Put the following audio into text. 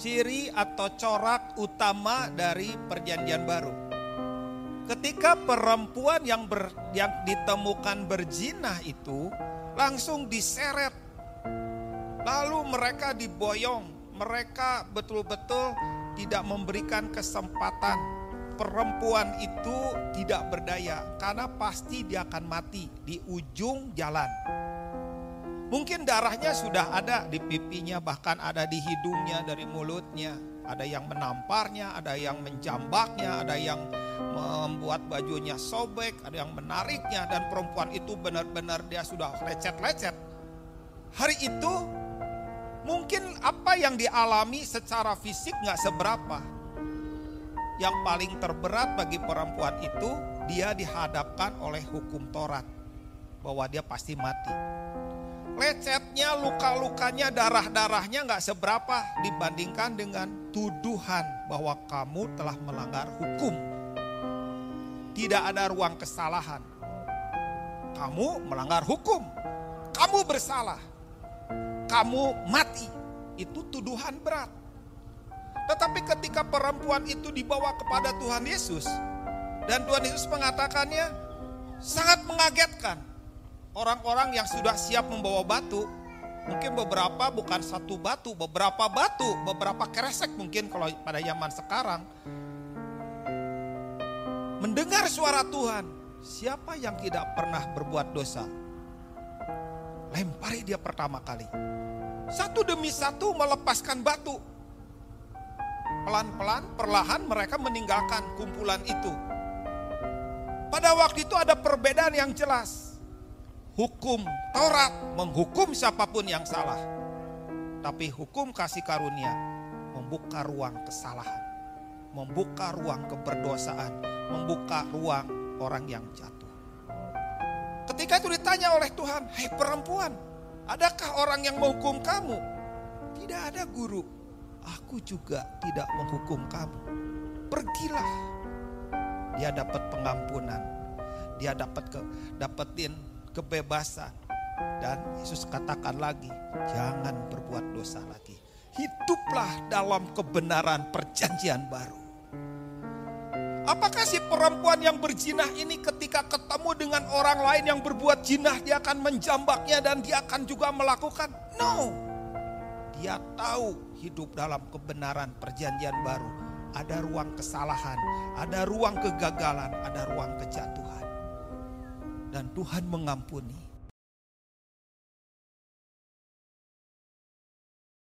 ciri atau corak utama dari perjanjian baru. Ketika perempuan yang ber, yang ditemukan berzina itu langsung diseret. Lalu mereka diboyong, mereka betul-betul tidak memberikan kesempatan perempuan itu tidak berdaya karena pasti dia akan mati di ujung jalan. Mungkin darahnya sudah ada di pipinya, bahkan ada di hidungnya, dari mulutnya. Ada yang menamparnya, ada yang menjambaknya, ada yang membuat bajunya sobek, ada yang menariknya, dan perempuan itu benar-benar dia sudah lecet-lecet. Hari itu mungkin apa yang dialami secara fisik nggak seberapa. Yang paling terberat bagi perempuan itu dia dihadapkan oleh hukum Taurat bahwa dia pasti mati lecetnya, luka-lukanya, darah-darahnya nggak seberapa dibandingkan dengan tuduhan bahwa kamu telah melanggar hukum. Tidak ada ruang kesalahan. Kamu melanggar hukum. Kamu bersalah. Kamu mati. Itu tuduhan berat. Tetapi ketika perempuan itu dibawa kepada Tuhan Yesus dan Tuhan Yesus mengatakannya sangat mengagetkan orang-orang yang sudah siap membawa batu, mungkin beberapa bukan satu batu, beberapa batu, beberapa keresek mungkin kalau pada zaman sekarang. Mendengar suara Tuhan, siapa yang tidak pernah berbuat dosa? Lempari dia pertama kali. Satu demi satu melepaskan batu. Pelan-pelan, perlahan mereka meninggalkan kumpulan itu. Pada waktu itu ada perbedaan yang jelas hukum Taurat menghukum siapa pun yang salah. Tapi hukum kasih karunia membuka ruang kesalahan. Membuka ruang keberdosaan. Membuka ruang orang yang jatuh. Ketika itu ditanya oleh Tuhan, hei perempuan, adakah orang yang menghukum kamu? Tidak ada guru. Aku juga tidak menghukum kamu. Pergilah. Dia dapat pengampunan. Dia dapat ke, dapetin kebebasan. Dan Yesus katakan lagi, jangan berbuat dosa lagi. Hiduplah dalam kebenaran perjanjian baru. Apakah si perempuan yang berjinah ini ketika ketemu dengan orang lain yang berbuat jinah dia akan menjambaknya dan dia akan juga melakukan? No. Dia tahu hidup dalam kebenaran perjanjian baru. Ada ruang kesalahan, ada ruang kegagalan, ada ruang kejatuhan. Dan Tuhan mengampuni